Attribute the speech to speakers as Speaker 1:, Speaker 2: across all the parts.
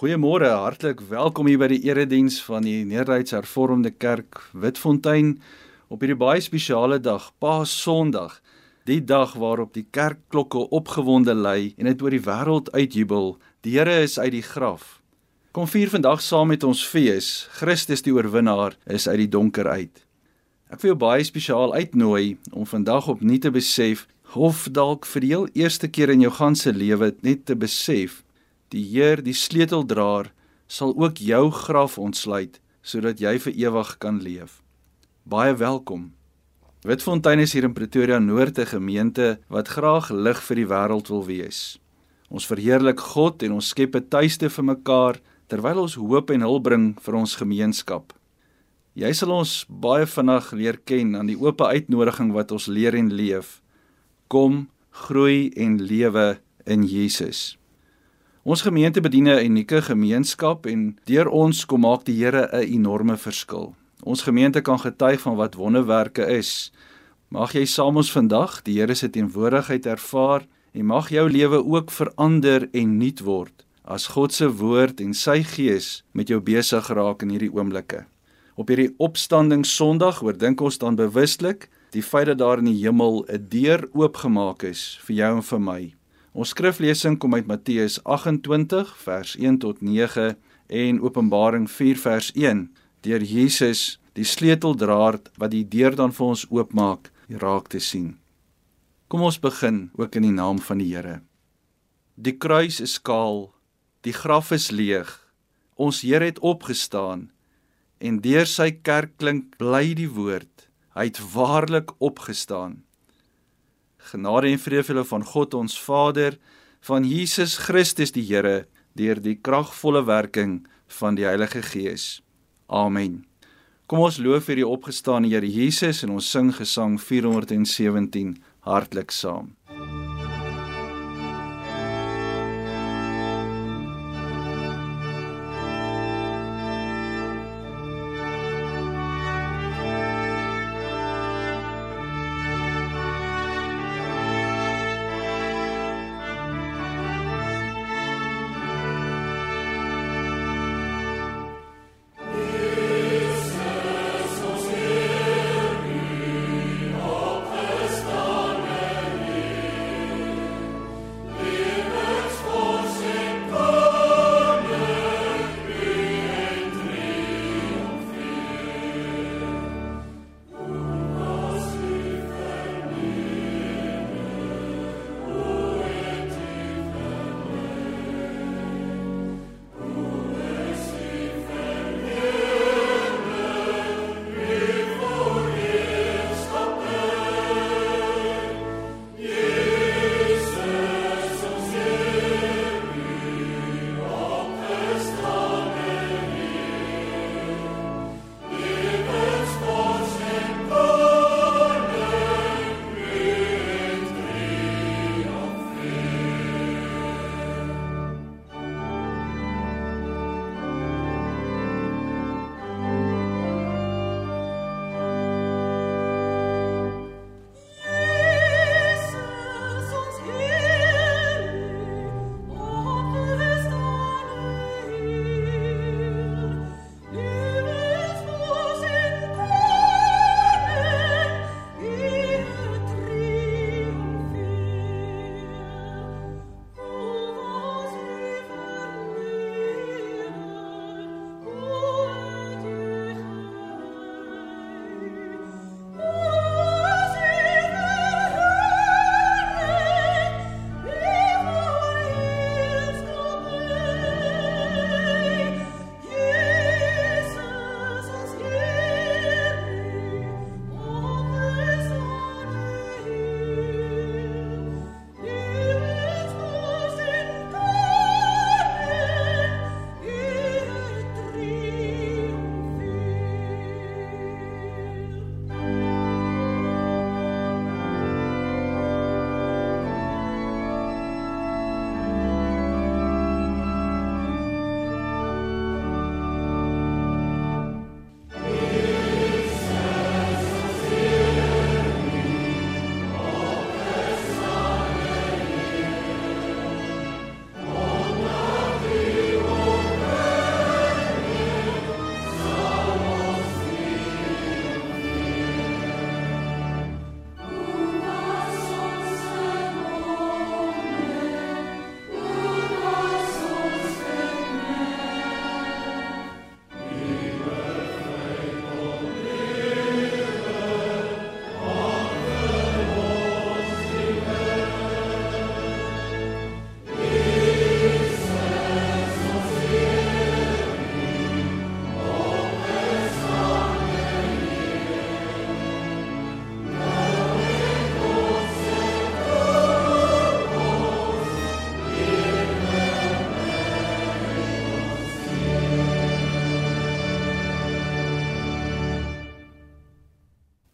Speaker 1: Goeiemôre, hartlik welkom hier by die erediens van die Nederduits Hervormde Kerk Witfontein op hierdie baie spesiale dag, Paasondag. Die dag waarop die kerkklokke opgewonde lui en dit oor die wêreld uitjubel. Die Here is uit die graf. Kom vier vandag saam met ons fees. Christus die oorwinnaar is uit die donker uit. Ek wil jou baie spesiaal uitnooi om vandag opnuut te besef of dalk vir die heel eerste keer in jou ganse lewe net te besef Die Heer, die sleuteldraer, sal ook jou graf ontsluit sodat jy vir ewig kan leef. Baie welkom. Witfontein is hier in Pretoria Noord 'n gemeente wat graag lig vir die wêreld wil wees. Ons verheerlik God en ons skep 'n tuiste vir mekaar terwyl ons hoop en hulp bring vir ons gemeenskap. Jy sal ons baie vinnig leer ken aan die oop uitnodiging wat ons leer en leef. Kom, groei en lewe in Jesus. Ons gemeente bedien 'n unieke gemeenskap en deur ons kom maak die Here 'n enorme verskil. Ons gemeente kan getuig van wat wonderwerke is. Mag jy saam ons vandag die Here se teenwoordigheid ervaar en mag jou lewe ook verander en nuut word as God se woord en sy gees met jou besig raak in hierdie oomblikke. Op hierdie opstanding Sondag oordink ons dan bewuslik die feit dat daar in die hemel 'n deur oopgemaak is vir jou en vir my. Ons skriflesing kom uit Matteus 28 vers 1 tot 9 en Openbaring 4 vers 1 deur Jesus die sleuteldraer wat die deur dan vir ons oopmaak raak te sien. Kom ons begin ook in die naam van die Here. Die kruis is kaal, die graf is leeg. Ons Here het opgestaan en deur sy kerk klink bly die woord. Hy het waarlik opgestaan. Genade en vrede vir julle van God ons Vader, van Jesus Christus die Here, deur die kragvolle werking van die Heilige Gees. Amen. Kom ons loof vir die opgestane Here Jesus en ons sing gesang 417 hartlik saam.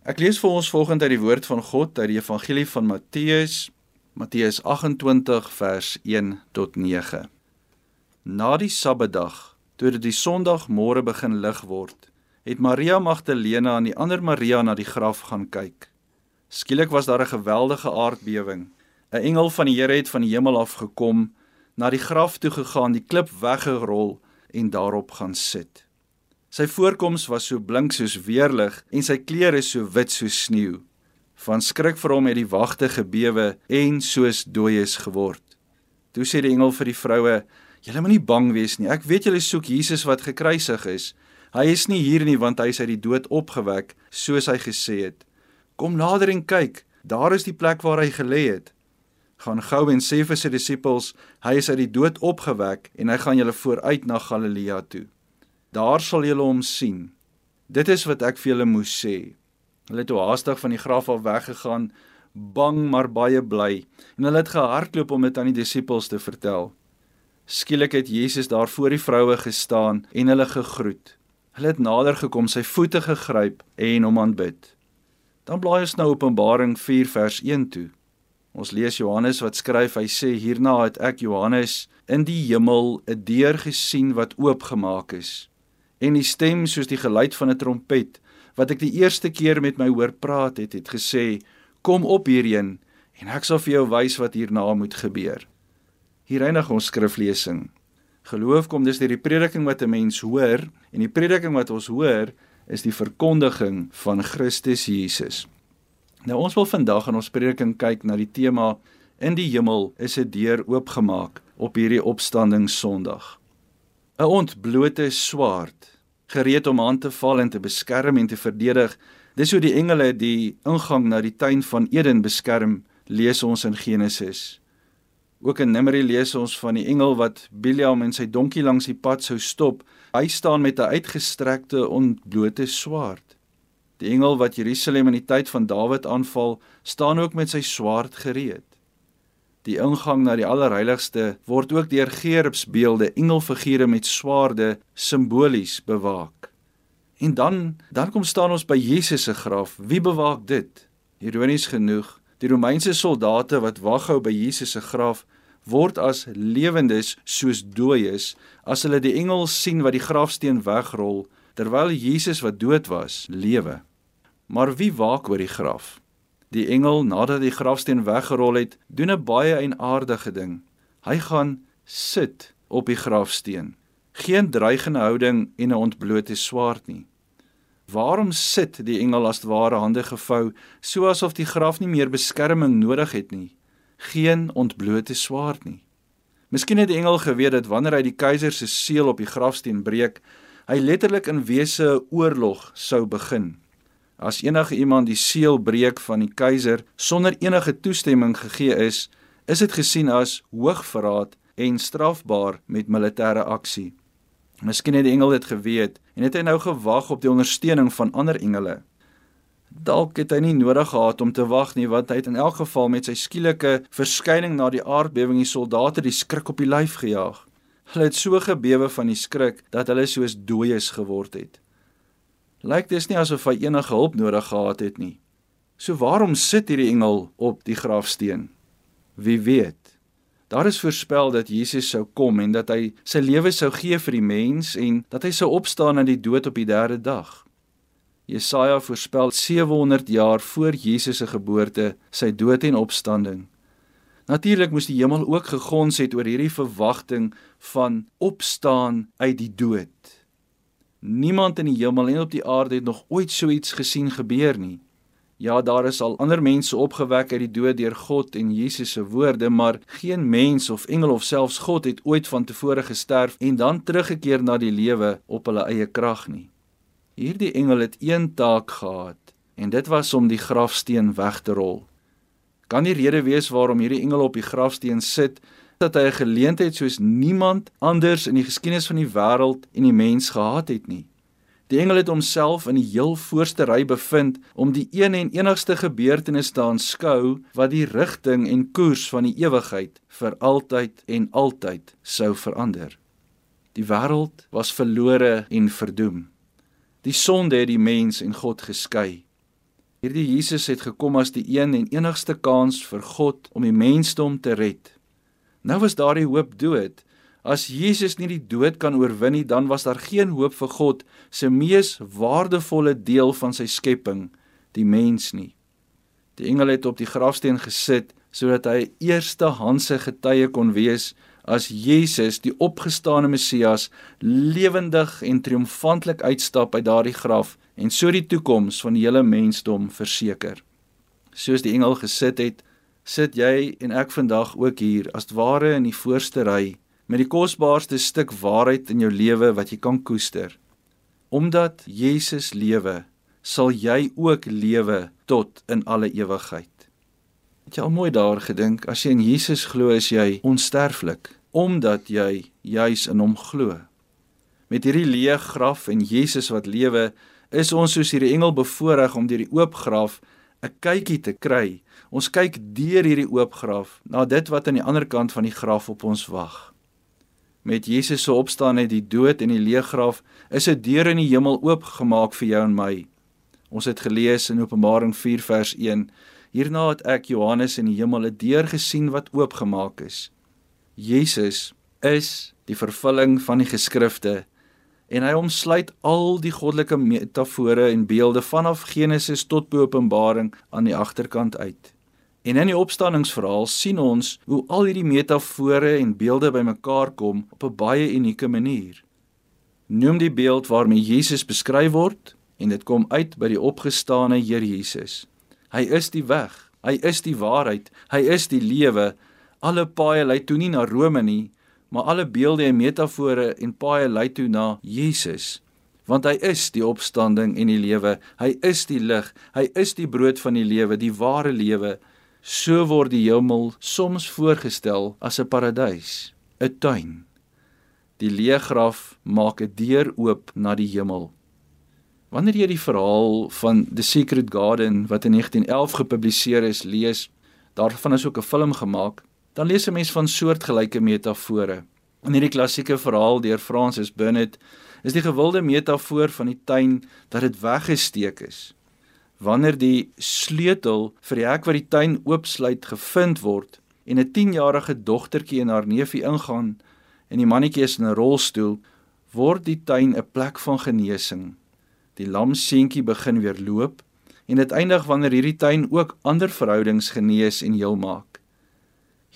Speaker 1: Ek lees vir ons volgens uit die woord van God uit die Evangelie van Matteus, Matteus 28 vers 1 tot 9. Na die Sabbatdag, toe dit die Sondagmôre begin lig word, het Maria Magdalena en die ander Maria na die graf gaan kyk. Skielik was daar 'n geweldige aardbewing. 'n Engel van die Here het van die hemel af gekom, na die graf toe gegaan, die klip weggerol en daarop gaan sit. Sy voorkoms was so blink soos weerlig en sy klere so wit soos sneeu. Van skrik vir hom het die wagte gebewe en soos dooies geword. Toe sê die engel vir die vroue: "Julle moenie bang wees nie. Ek weet julle soek Jesus wat gekruisig is. Hy is nie hier nie want hy is uit die dood opgewek, soos hy gesê het. Kom nader en kyk. Daar is die plek waar hy gelê het. Gaan gou en sê vir sy disippels: Hy is uit die dood opgewek en hy gaan julle vooruit na Galilea toe." Daar sal julle hom sien. Dit is wat ek vir julle moes sê. Hulle het haastig van die graf af weggegaan, bang maar baie bly, en hulle het gehardloop om dit aan die disippels te vertel. Skielik het Jesus daar voor die vroue gestaan en hulle gegroet. Hulle het nader gekom, sy voete gegryp en hom aanbid. Dan blaai ons nou Openbaring 4 vers 1 toe. Ons lees Johannes wat skryf, hy sê hierna het ek Johannes in die hemel 'n deur gesien wat oopgemaak is en die stem soos die geluid van 'n trompet wat ek die eerste keer met my hoor praat het het gesê kom op hierheen en ek sal vir jou wys wat hierna moet gebeur. Hier eindig ons skriflesing. Geloof kom dus deur die prediking wat 'n mens hoor en die prediking wat ons hoor is die verkondiging van Christus Jesus. Nou ons wil vandag in ons prediking kyk na die tema in die hemel is 'n deur oopgemaak op hierdie opstanding Sondag 'n ontblote swaard gereed om aan te val en te beskerm en te verdedig. Dis hoe die engele die ingang na die tuin van Eden beskerm, lees ons in Genesis. Ook in Numeri lees ons van die engel wat Biliam en sy donkie langs die pad sou stop. Hy staan met 'n uitgestrekte ontblote swaard. Die engel wat Jerusalem in die tyd van Dawid aanval, staan ook met sy swaard gereed. Die ingang na die allerheiligste word ook deur gerubsbeelde, engelfigure met swaarde simbolies bewaak. En dan dan kom staan ons by Jesus se graf. Wie bewaak dit? Ironies genoeg, die Romeinse soldate wat waghou by Jesus se graf word as lewendes soos dooies as hulle die engel sien wat die grafsteen wegrol terwyl Jesus wat dood was lewe. Maar wie waak oor die graf? Die engel, nadat die grafsteen weggerol het, doen 'n baie eienaardige ding. Hy gaan sit op die grafsteen. Geen dreigende houding en 'n ontblote swaard nie. Waarom sit die engel as ware hande gevou, so asof die graf nie meer beskerming nodig het nie? Geen ontblote swaard nie. Miskien het die engel geweet dat wanneer hy die keiser se seël op die grafsteen breek, hy letterlik in wese 'n oorlog sou begin. As enige iemand die seël breek van die keiser sonder enige toestemming gegee is, is dit gesien as hoogverraad en strafbaar met militêre aksie. Miskien het die engel dit geweet en het hy nou gewag op die ondersteuning van ander engele. Dalk het hy nie nodig gehad om te wag nie, want hy het in elk geval met sy skielike verskyning na die aardbewing die soldate die skrik op die lyf gejaag. Hulle het so gebewe van die skrik dat hulle soos dooies geword het lyk dit nie asof hy enige hulp nodig gehad het nie. So waarom sit hierdie engel op die grafsteen? Wie weet. Daar is voorspel dat Jesus sou kom en dat hy sy lewe sou gee vir die mens en dat hy sou opstaan uit die dood op die derde dag. Jesaja voorspel 700 jaar voor Jesus se geboorte sy dood en opstanding. Natuurlik moes die hemel ook gegons het oor hierdie verwagting van opstaan uit die dood. Niemand in die hemel en op die aarde het nog ooit so iets gesien gebeur nie. Ja, daar is al ander mense opgewek uit die dood deur God en Jesus se woorde, maar geen mens of engel of selfs God het ooit van tevore gesterf en dan teruggekeer na die lewe op hulle eie krag nie. Hierdie engel het een taak gehad en dit was om die grafsteen weg te rol. Kan die rede wees waarom hierdie engel op die grafsteen sit dat hy 'n geleentheid soos niemand anders in die geskiedenis van die wêreld en die mens gehad het nie. Die engel het homself in die heel voorste ry bevind om die een en enigste gebeurtenis te aanskou wat die rigting en koers van die ewigheid vir altyd en altyd sou verander. Die wêreld was verlore en verdoem. Die sonde het die mens en God geskei. Hierdie Jesus het gekom as die een en enigste kans vir God om die mensdom te red. Nou was daardie hoop dood. As Jesus nie die dood kan oorwin nie, dan was daar geen hoop vir God se mees waardevolle deel van sy skepping, die mens nie. Die engel het op die grafsteen gesit sodat hy eerste handse getuie kon wees as Jesus die opgestane Messias lewendig en triomfantelik uitstap uit daardie graf en so die toekoms van die hele mensdom verseker. Soos die engel gesit het, sit jy en ek vandag ook hier as ware in die voorste ry met die kosbaarste stuk waarheid in jou lewe wat jy kan koester. Omdat Jesus lewe, sal jy ook lewe tot in alle ewigheid. Het jy al mooi daar gedink as jy in Jesus glo is jy onsterflik omdat jy juis in hom glo. Met hierdie leë graf en Jesus wat lewe, is ons soos hierdie engel bevoorreg om deur die oop graf 'n kykie te kry. Ons kyk deur hierdie oop graf na dit wat aan die ander kant van die graf op ons wag. Met Jesus se opstaan uit die dood en die leë graf is 'n deur in die hemel oopgemaak vir jou en my. Ons het gelees in Openbaring 4 vers 1 Hierna het ek Johannes in die hemel 'n deur gesien wat oopgemaak is. Jesus is die vervulling van die geskrifte en hy omsluit al die goddelike metafore en beelde vanaf Genesis tot Openbaring aan die agterkant uit. En in die opstanningsverhaal sien ons hoe al hierdie metafore en beelde bymekaar kom op 'n baie unieke manier. Noem die beeld waarmee Jesus beskryf word en dit kom uit by die opgestane Here Jesus. Hy is die weg. Hy is die waarheid. Hy is die lewe. Alle paaie lei toe nie na Rome nie, maar alle beelde en metafore en paaie lei toe na Jesus. Want hy is die opstanding en die lewe. Hy is die lig. Hy is die brood van die lewe, die ware lewe. So word die hemel soms voorgestel as 'n paradys, 'n tuin. Die leë graf maak 'n deur oop na die hemel. Wanneer jy die verhaal van The Secret Garden wat in 1911 gepubliseer is lees, daarvan is ook 'n film gemaak, dan lees 'n mens van soortgelyke metafore. In hierdie klassieke verhaal deur Francis Burnett is die gewilde metafoor van die tuin dat dit weggesteek is. Wanneer die sleutel vir die hek wat die tuin oopsluit gevind word en 'n 10-jarige dogtertjie en haar neefie ingaan en die mannetjie is in 'n rolstoel, word die tuin 'n plek van genesing die lamseentjie begin weer loop en dit eindig wanneer hierdie tuin ook ander verhoudings genees en heel maak.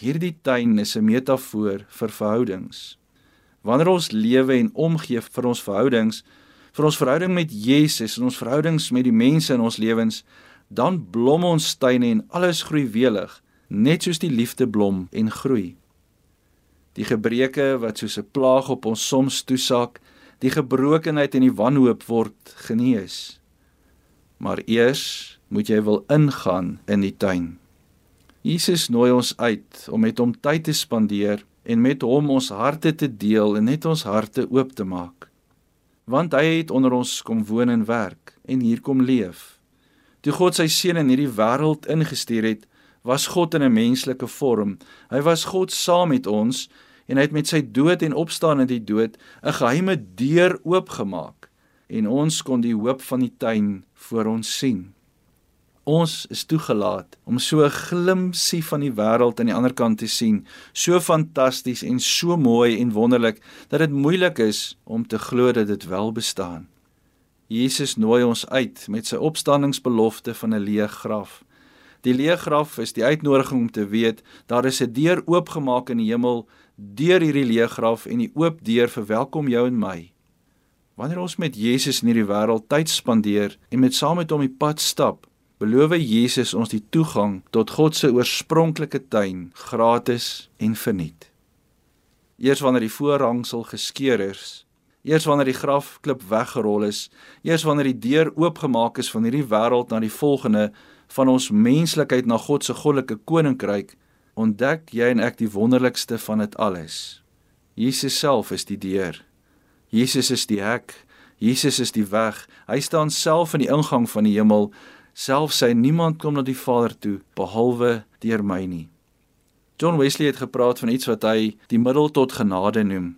Speaker 1: Hierdie tuin is 'n metafoor vir verhoudings. Wanneer ons lewe en omgee vir ons verhoudings, vir ons verhouding met Jesus en ons verhoudings met die mense in ons lewens, dan blom ons tuine en alles groei welig, net soos die liefde blom en groei. Die gebreke wat soos 'n plaag op ons soms toesak, die gebrokenheid en die wanhoop word genees. Maar eers moet jy wil ingaan in die tuin. Jesus nooi ons uit om met hom tyd te spandeer en met hom ons harte te deel en net ons harte oop te maak. Want hy het onder ons kom woon en werk en hier kom leef. Toe God sy seun in hierdie wêreld ingestuur het, was God in 'n menslike vorm. Hy was God saam met ons en hy het met sy dood en opstaan uit die dood 'n geheime deur oopgemaak en ons kon die hoop van die tuin voor ons sien. Ons is toegelaat om so 'n glimpsie van die wêreld aan die ander kant te sien, so fantasties en so mooi en wonderlik dat dit moeilik is om te glo dat dit wel bestaan. Jesus nooi ons uit met sy opstanningsbelofte van 'n leë graf. Die leë graf is die uitnodiging om te weet daar is 'n deur oopgemaak in die hemel deur hierdie leë graf en die oop deur verwelkom jou en my. Wanneer ons met Jesus in hierdie wêreld tyd spandeer en met saam met hom die pad stap, beloof Jesus ons die toegang tot God se oorspronklike tuin gratis en verniet. Eers wanneer die voorhangsel geskeur is, eers wanneer die grafklip weggerol is, eers wanneer die deur oopgemaak is van hierdie wêreld na die volgende van ons menslikheid na God se goddelike koninkryk, ontdek jy en ek die wonderlikste van dit alles. Jesus self is die deur. Jesus is die hek. Jesus is die weg. Hy staan self in die ingang van die hemel. Self sê niemand kom na die Vader toe behalwe deur my nie. John Wesley het gepraat van iets wat hy die middel tot genade noem.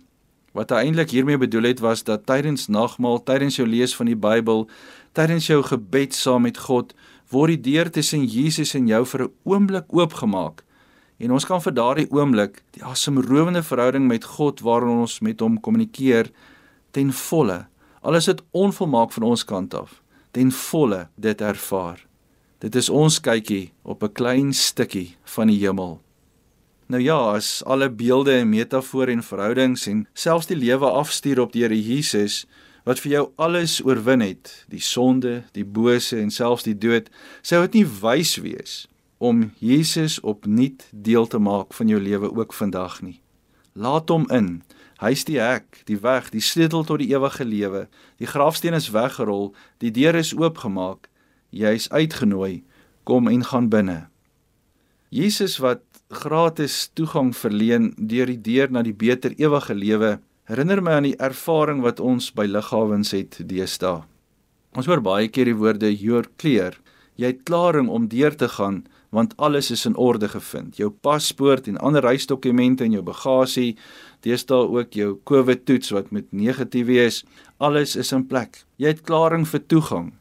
Speaker 1: Wat hy eintlik hiermee bedoel het was dat tydens nagmaal, tydens jou lees van die Bybel, tydens jou gebed saam met God, word die deur tussen Jesus en jou vir 'n oomblik oopgemaak. En ons kan vir daardie oomblik die asemrowende verhouding met God waarin ons met hom kommunikeer ten volle. Alles dit onvolmaak van ons kant af, ten volle dit ervaar. Dit is ons kykie op 'n klein stukkie van die hemel. Nou ja, as alle beelde en metafore en verhoudings en selfs die lewe afstuur op die Here Jesus wat vir jou alles oorwin het, die sonde, die bose en selfs die dood, sou dit nie wys wees om Jesus opnuut deel te maak van jou lewe ook vandag nie. Laat hom in. Hy's die hek, die weg, die sleutel tot die ewige lewe. Die grafsteen is weggerol, die deur is oopgemaak. Jy's uitgenooi. Kom en gaan binne. Jesus wat gratis toegang verleen deur die deur na die beter ewige lewe, herinner my aan die ervaring wat ons by lughawens het deesdae. Ons hoor baie keer die woorde you're clear. Jy het klaring om deur te gaan want alles is in orde gevind. Jou paspoort en ander reisdokumente en jou bagasie, deesdae ook jou COVID-toets wat met negatief is, alles is in plek. Jy het klaring vir toegang.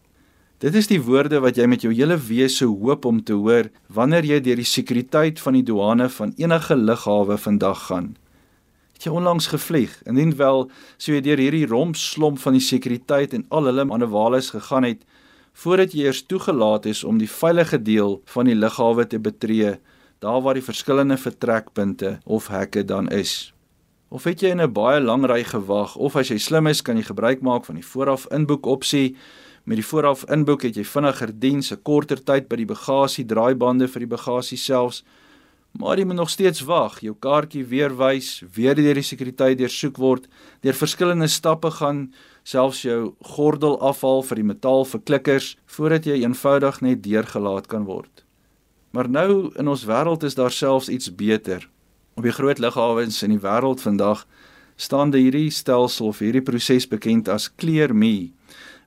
Speaker 1: Dit is die woorde wat jy met jou hele wese hoop om te hoor wanneer jy deur die sekuriteit van die douane van enige lughawe vandag gaan. Het jy onlangs gevlieg? Indien wel, sou jy deur hierdie rompslomp van die sekuriteit en al hulle manewales gegaan het, voordat jy eers toegelaat is om die veilige deel van die lughawe te betree, daar waar die verskillende vertrekpunte of hekke dan is. Of het jy in 'n baie lang ry gewag of as jy slim is, kan jy gebruik maak van die vooraf inboek opsie. Met die vooraf inboek het jy vinniger diens, 'n korter tyd by die bagasie draaibande vir die bagasie selfs. Maar jy moet nog steeds wag, jou kaartjie weer wys, weer deur die sekuriteit deursoek word, deur verskillende stappe gaan selfs jou gordel afhaal vir die metaal verklikkers voordat jy eenvoudig net deurgelaat kan word. Maar nou in ons wêreld is daar selfs iets beter. Op die groot lughawens in die wêreld vandag staan hierdie stelsel of hierdie proses bekend as Clear Me.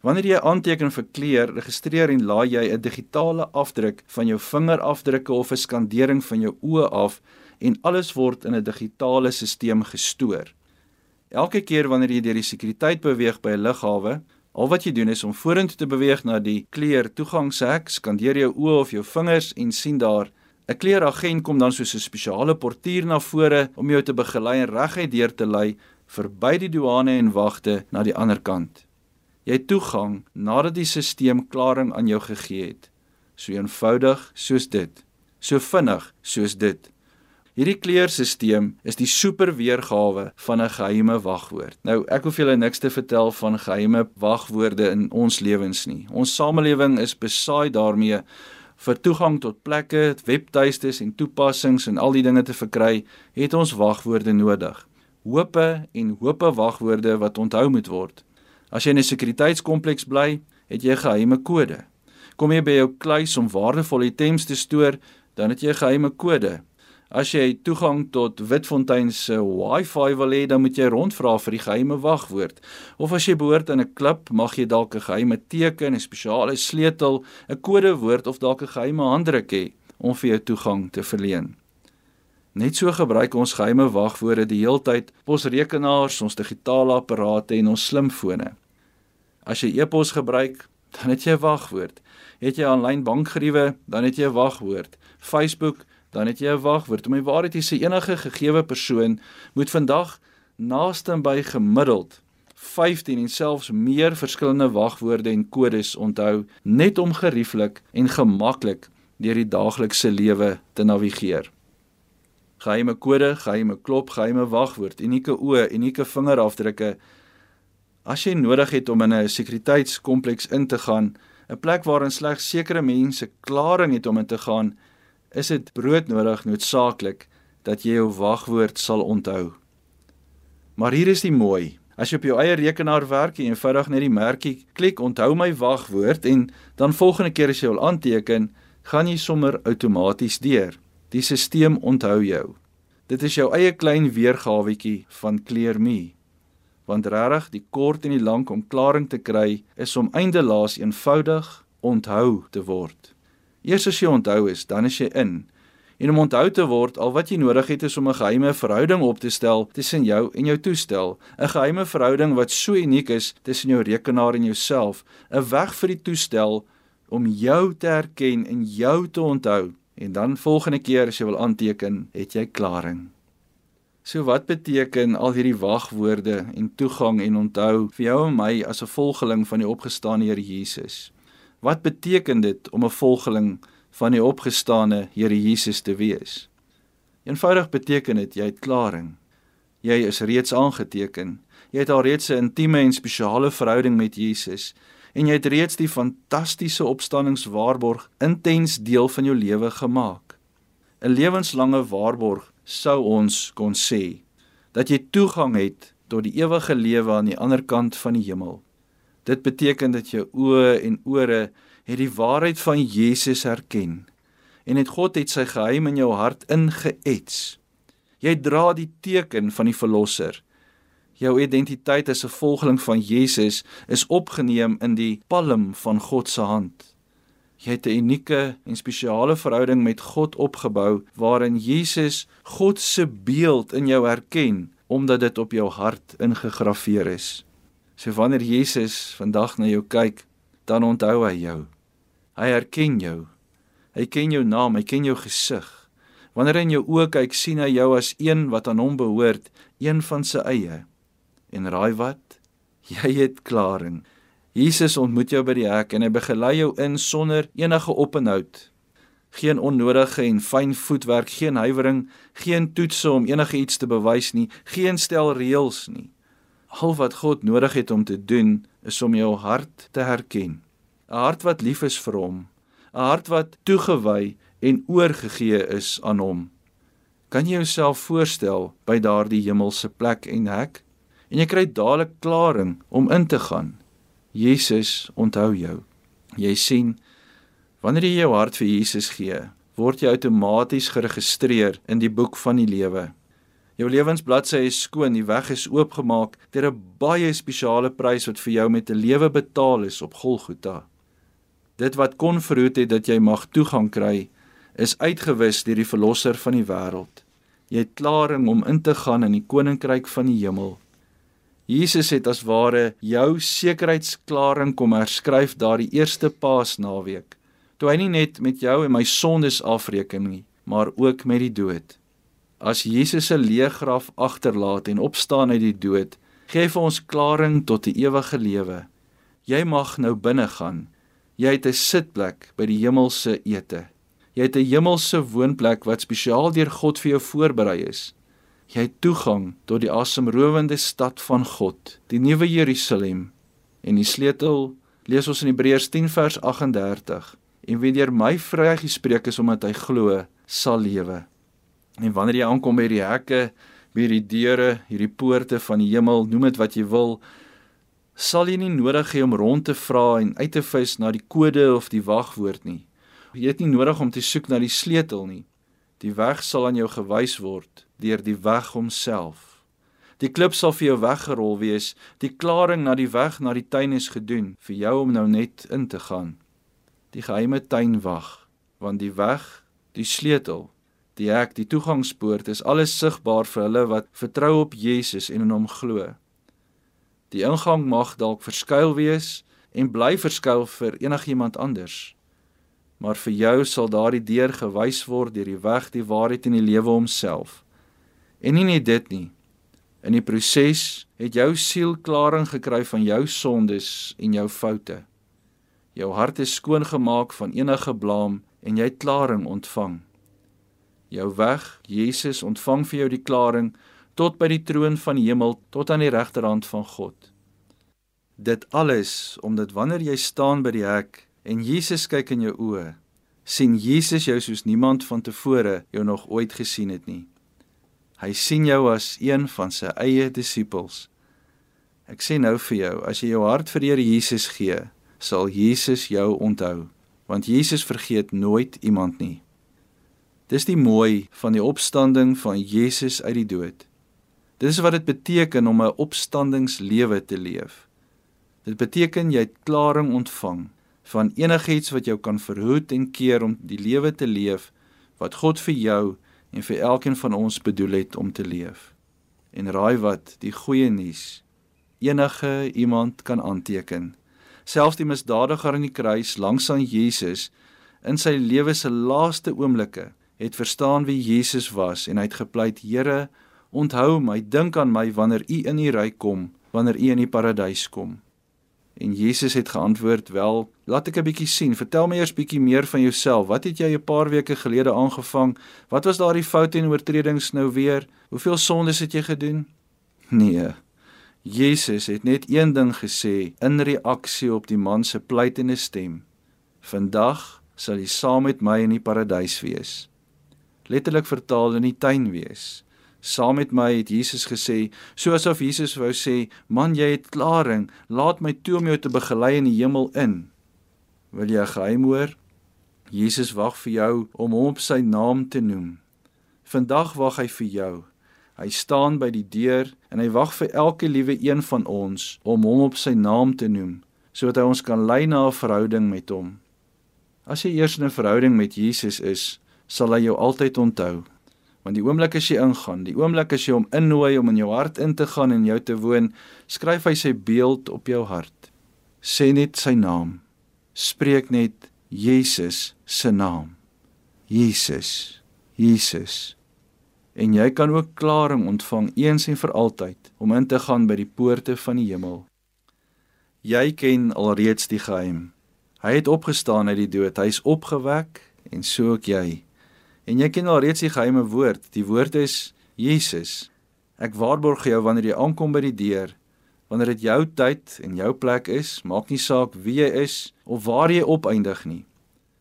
Speaker 1: Wanneer jy aanteken vir kleur, registreer en laai jy 'n digitale afdruk van jou vingerafdrukke of 'n skandering van jou oë af en alles word in 'n digitale stelsel gestoor. Elke keer wanneer jy deur die sekuriteit beweeg by 'n lughawe, al wat jy doen is om vorentoe te beweeg na die kleer toegangshek, skandeer jou oë of jou vingers en sien daar 'n kleeragent kom dan soos 'n spesiale portier na vore om jou te begelei en reguit deur te lei verby die douane en wagte na die ander kant. Jy het toegang nadat die stelsel klaring aan jou gegee het. So eenvoudig soos dit. So vinnig soos dit. Hierdie kleurstelsel is die superweergawe van 'n geheime wagwoord. Nou, ek hoef julle niks te vertel van geheime wagwoorde in ons lewens nie. Ons samelewing is besaai daarmee vir toegang tot plekke, webtuistes en toepassings en al die dinge te verkry, het ons wagwoorde nodig. Hoope en hoope wagwoorde wat onthou moet word. As jy in 'n sekuriteitskompleks bly, het jy 'n geheime kode. Kom jy by jou kluis om waardevolle items te stoor, dan het jy 'n geheime kode. As jy toegang tot Witfontein se Wi-Fi wil hê, dan moet jy rondvra vir die geheime wagwoord. Of as jy behoort aan 'n klub, mag jy dalk 'n geheime teken, 'n spesiale sleutel, 'n kodewoord of dalk 'n geheime handdruk hê om vir jou toegang te verleen. Net so gebruik ons geheime wagwoorde die heeltyd op ons rekenaars, ons digitale apparate en ons slimfone. As jy e-pos gebruik, dan het jy 'n wagwoord. Het jy aanlyn bankgeriewe, dan het jy 'n wagwoord. Facebook dan het jy 'n wagwoord. Om die waarheid te sê, enige gegeewe persoon moet vandag naaste by gemiddeld 15 en selfs meer verskillende wagwoorde en kodes onthou net om gerieflik en gemaklik deur die daaglikse lewe te navigeer. Geheime kode, geheime klop, geheime wagwoord, unieke oë, unieke vingerafdrukke. As jy nodig het om in 'n sekuriteitskompleks in te gaan, 'n plek waarin slegs sekere mense klaring het om in te gaan, is dit broodnodig noodsaaklik dat jy jou wagwoord sal onthou. Maar hier is die mooi. As jy op jou eie rekenaar werk en eenvoudig net die merkie klik onthou my wagwoord en dan volgende keer as jy wil aanteken, gaan jy sommer outomaties deur. Die stelsel onthou jou. Dit is jou eie klein weergawetjie van ClearMe. Want regtig, die kort en die lank om klaring te kry is om eindelaas eenvoudig onthou te word. Eers as jy onthou is, dan is jy in. En om onthou te word, al wat jy nodig het is om 'n geheime verhouding op te stel tussen jou en jou toestel, 'n geheime verhouding wat so uniek is tussen jou rekenaar en jouself, 'n weg vir die toestel om jou te herken en jou te onthou. En dan volgende keer as jy wil aanteken, het jy klaring. So wat beteken al hierdie wagwoorde en toegang en onthou vir jou en my as 'n volgeling van die opgestane Here Jesus? Wat beteken dit om 'n volgeling van die opgestane Here Jesus te wees? Eenvoudig beteken dit jy het klaring. Jy is reeds aangeteken. Jy het al reeds 'n intieme en spesiale verhouding met Jesus en jy het reeds die fantastiese opstanningswaarborg intens deel van jou lewe gemaak. 'n Lewenslange waarborg sou ons kon sê dat jy toegang het tot die ewige lewe aan die ander kant van die hemel. Dit beteken dat jou oë en ore het die waarheid van Jesus herken en het God het sy geheim in jou hart ingeets. Jy dra die teken van die verlosser. Jou identiteit as 'n volgeling van Jesus is opgeneem in die palm van God se hand. Jy het 'n unieke en spesiale verhouding met God opgebou waarin Jesus God se beeld in jou herken omdat dit op jou hart ingegraveer is. So wanneer Jesus vandag na jou kyk, dan onthou hy jou. Hy herken jou Hy ken jou naam, hy ken jou gesig. Wanneer hy in jou oë kyk, sien hy jou as een wat aan hom behoort, een van sy eie. En raai wat? Jy het klaring. Jesus ontmoet jou by die hek en hy begelei jou in sonder enige openhoud. Geen onnodige en fyn voetwerk, geen huiwering, geen toetse om enige iets te bewys nie, geen stel reëls nie. Al wat God nodig het om te doen, is om jou hart te herken. 'n Hart wat lief is vir hom, 'n hart wat toegewy en oorgegee is aan hom. Kan jy jouself voorstel by daardie hemelse plek en hek? En jy kry dadelik klaring om in te gaan. Jesus onthou jou. Jy sien, wanneer jy jou hart vir Jesus gee, word jy outomaties geregistreer in die boek van die lewe. Jou lewensbladsy is skoon, die weg is oopgemaak deur 'n baie spesiale prys wat vir jou met 'n lewe betaal is op Golgotha. Dit wat kon verhoed het dat jy mag toegang kry, is uitgewis deur die verlosser van die wêreld. Jy het klaring om in te gaan in die koninkryk van die hemel. Jesus het as ware jou sekuriteitsklaring kom herskryf daardie eerste Paasnaweek. Toe hy nie net met jou en my sondes afreken nie, maar ook met die dood. As Jesus se leë graf agterlaat en opstaan uit die dood, gee vir ons klaring tot die ewige lewe. Jy mag nou binne gaan Jy het 'n sitplek by die hemelse ete. Jy het 'n hemelse woonplek wat spesiaal deur God vir jou voorberei is. Jy het toegang tot die asemrowende stad van God, die nuwe Jerusalem. En die sleutel lees ons in Hebreërs 10 vers 38. En wie deur my vrygespreek is omdat hy glo, sal lewe. En wanneer jy aankom by die hekke, by die deure, hierdie poorte van die hemel, noem dit wat jy wil, sal jy nie nodig hê om rond te vra en uit te vis na die kode of die wagwoord nie. Jy het nie nodig om te soek na die sleutel nie. Die weg sal aan jou gewys word deur die weg homself. Die klip sal vir jou weggerol wees. Die klaring na die weg na die tuin is gedoen vir jou om nou net in te gaan. Die geheime tuin wag, want die weg, die sleutel, die hek, die toegangspoort is alles sigbaar vir hulle wat vertrou op Jesus en in hom glo. Die ingang mag dalk verskuil wees en bly verskuil vir enigiemand anders. Maar vir jou sal daardie deur gewys word deur die weg, die waarheid en die lewe homself. En nie net dit nie. In die proses het jou siel klaring gekry van jou sondes en jou foute. Jou hart is skoon gemaak van enige blaam en jy het klaring ontvang. Jou weg, Jesus ontvang vir jou die klaring tot by die troon van die hemel tot aan die regterhand van God. Dit alles omdat wanneer jy staan by die hek en Jesus kyk in jou oë, sien Jesus jou soos niemand van tevore jou nog ooit gesien het nie. Hy sien jou as een van sy eie disippels. Ek sê nou vir jou, as jy jou hart vir die Here Jesus gee, sal Jesus jou onthou, want Jesus vergeet nooit iemand nie. Dis die mooi van die opstanding van Jesus uit die dood. Dis wat dit beteken om 'n opstandingslewe te leef. Dit beteken jy het klaring ontvang van enigiets wat jou kan verhoed en keer om die lewe te leef wat God vir jou en vir elkeen van ons bedoel het om te leef. En raai wat, die goeie nuus. Enige iemand kan aanteken. Selfs die misdadiger aan die kruis langs aan Jesus in sy lewe se laaste oomblikke het verstaan wie Jesus was en hy het gepleit: Here, onthou my, dink aan my wanneer U in U ryk kom, wanneer U in die paradys kom. En Jesus het geantwoord: "Wel, laat ek 'n bietjie sien. Vertel my eers bietjie meer van jouself. Wat het jy 'n paar weke gelede aangevang? Wat was daardie foute en oortredings nou weer? Hoeveel sondes het jy gedoen?" Nee. Jesus het net een ding gesê in reaksie op die man se pleitende stem. "Vandag sal jy saam met my in die paradys wees." Letterlik vertaal in die tuin wees. Saam met my het Jesus gesê, soos of Jesus wou sê, "Man, jy het klaring, laat my toe om jou te begelei in die hemel in." Wil jy 'n geheim hoor? Jesus wag vir jou om hom op sy naam te noem. Vandag wag hy vir jou. Hy staan by die deur en hy wag vir elke liewe een van ons om hom op sy naam te noem, sodat hy ons kan lei na 'n verhouding met hom. As jy eers in 'n verhouding met Jesus is, sal hy jou altyd onthou. Want die oomblik as jy ingaan, die oomblik as jy hom innooi om in jou hart in te gaan en jou te woon, skryf hy sy beeld op jou hart. Sê net sy naam. Spreek net Jesus se naam. Jesus. Jesus. En jy kan ook klaring ontvang eens en vir altyd om in te gaan by die poorte van die hemel. Jy ken alreeds die geheim. Hy het opgestaan uit die dood. Hy is opgewek en so ook jy. En jy ken al reeds die geheime woord. Die woord is Jesus. Ek waarborg jou wanneer jy aankom by die deur, wanneer dit jou tyd en jou plek is, maak nie saak wie jy is of waar jy opeindig nie.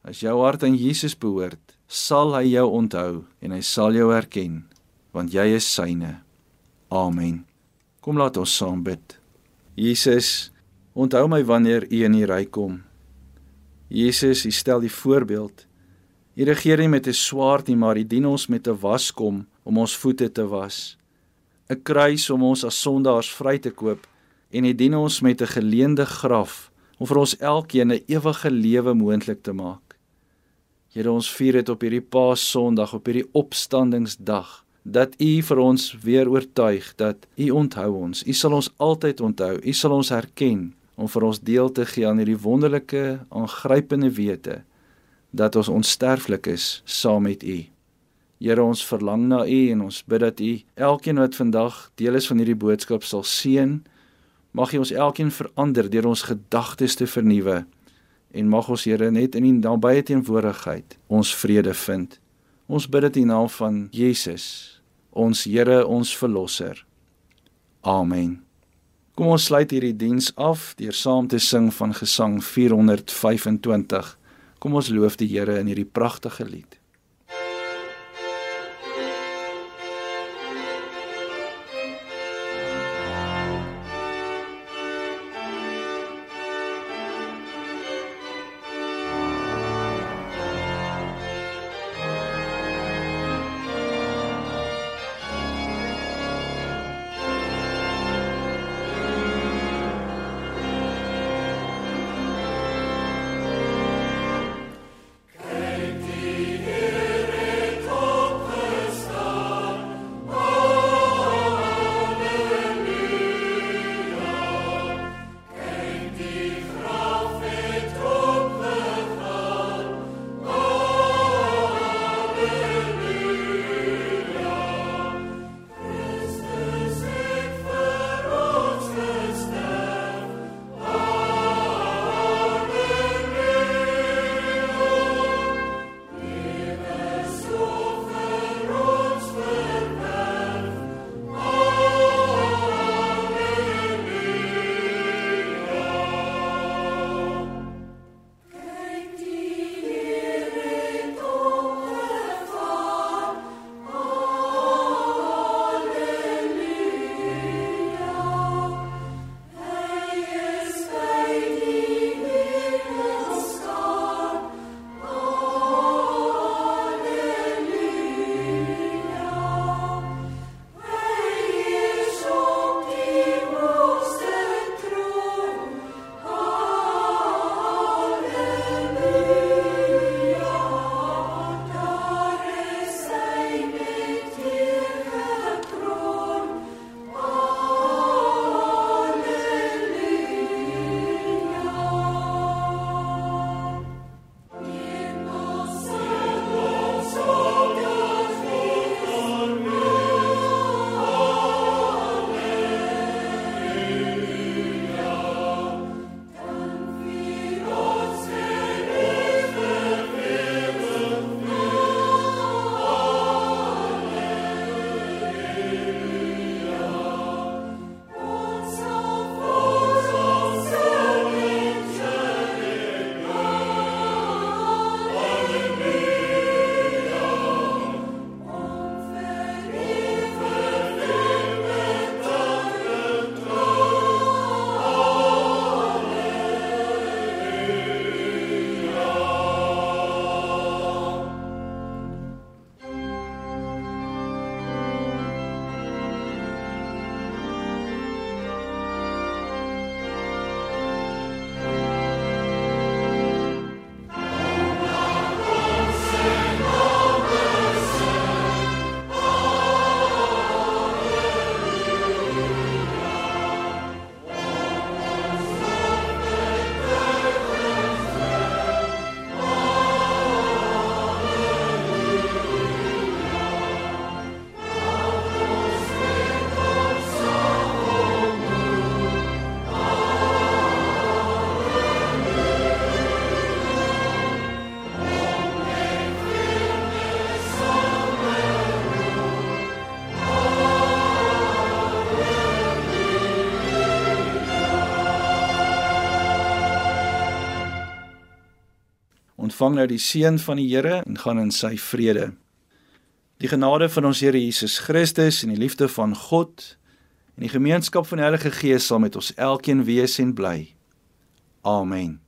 Speaker 1: As jou hart aan Jesus behoort, sal hy jou onthou en hy sal jou erken, want jy is syne. Amen. Kom laat ons saam bid. Jesus, onthou my wanneer U in die ry kom. Jesus, U stel die voorbeeld U regeer nie met 'n swaard nie, maar U dien ons met 'n waskom om ons voete te was. 'n Kruis om ons as sondaars vry te koop en U dien ons met 'n geleende graf om vir ons elkeen 'n ewige lewe moontlik te maak. Here, ons vier dit op hierdie Paas-Sondag, op hierdie opstandingsdag dat U vir ons weer oortuig dat U onthou ons. U sal ons altyd onthou. U sal ons herken om vir ons deel te gee aan hierdie wonderlike, aangrypende wete dat ons onsterflik is saam met U. Here ons verlang na U en ons bid dat U elkeen wat vandag deel is van hierdie boodskap sal seën. Mag U ons elkeen verander deur ons gedagtes te vernuwe en mag ons Here net in U nabye teenwoordigheid ons vrede vind. Ons bid dit in naam van Jesus, ons Here, ons verlosser. Amen. Kom ons sluit hierdie diens af deur saam te sing van Gesang 425. Kom ons loof die Here in hierdie pragtige lied. Ontvang nou die seën van die Here en gaan in sy vrede. Die genade van ons Here Jesus Christus en die liefde van God en die gemeenskap van die Heilige Gees sal met ons elkeen wees en bly. Amen.